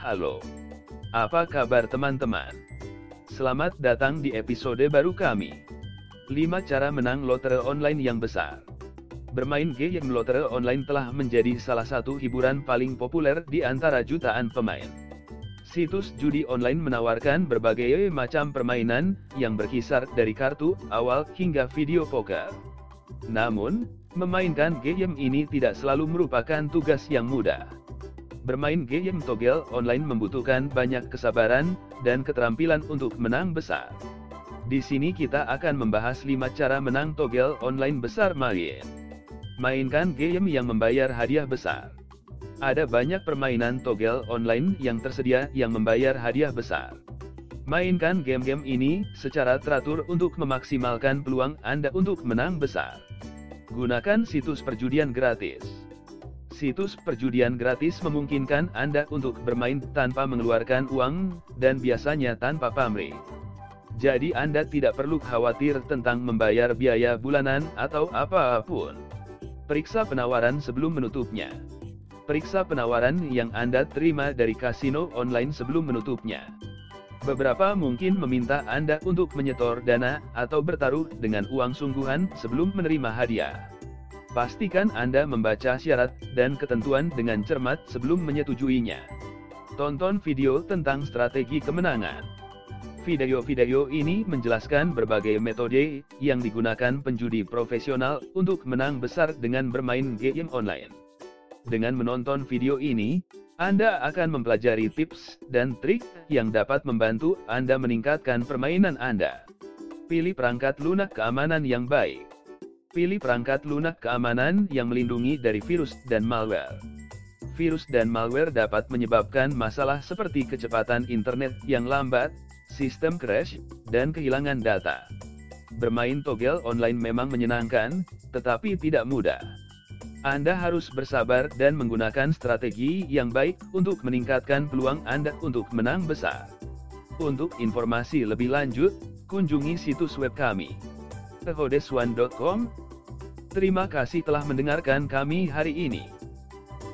Halo. Apa kabar teman-teman? Selamat datang di episode baru kami. 5 cara menang lotre online yang besar. Bermain game lotre online telah menjadi salah satu hiburan paling populer di antara jutaan pemain. Situs judi online menawarkan berbagai macam permainan yang berkisar dari kartu awal hingga video poker. Namun, memainkan game ini tidak selalu merupakan tugas yang mudah. Bermain game togel online membutuhkan banyak kesabaran dan keterampilan untuk menang besar. Di sini kita akan membahas 5 cara menang togel online besar main. Mainkan game yang membayar hadiah besar. Ada banyak permainan togel online yang tersedia yang membayar hadiah besar. Mainkan game-game ini secara teratur untuk memaksimalkan peluang Anda untuk menang besar. Gunakan situs perjudian gratis. Situs perjudian gratis memungkinkan Anda untuk bermain tanpa mengeluarkan uang, dan biasanya tanpa pamrih. Jadi Anda tidak perlu khawatir tentang membayar biaya bulanan atau apa pun. Periksa penawaran sebelum menutupnya. Periksa penawaran yang Anda terima dari kasino online sebelum menutupnya. Beberapa mungkin meminta Anda untuk menyetor dana atau bertaruh dengan uang sungguhan sebelum menerima hadiah. Pastikan Anda membaca syarat dan ketentuan dengan cermat sebelum menyetujuinya. Tonton video tentang strategi kemenangan. Video-video ini menjelaskan berbagai metode yang digunakan penjudi profesional untuk menang besar dengan bermain game online. Dengan menonton video ini, Anda akan mempelajari tips dan trik yang dapat membantu Anda meningkatkan permainan Anda. Pilih perangkat lunak keamanan yang baik. Pilih perangkat lunak keamanan yang melindungi dari virus dan malware. Virus dan malware dapat menyebabkan masalah seperti kecepatan internet yang lambat, sistem crash, dan kehilangan data. Bermain togel online memang menyenangkan, tetapi tidak mudah. Anda harus bersabar dan menggunakan strategi yang baik untuk meningkatkan peluang Anda untuk menang besar. Untuk informasi lebih lanjut, kunjungi situs web kami thehodeswan.com. Terima kasih telah mendengarkan kami hari ini.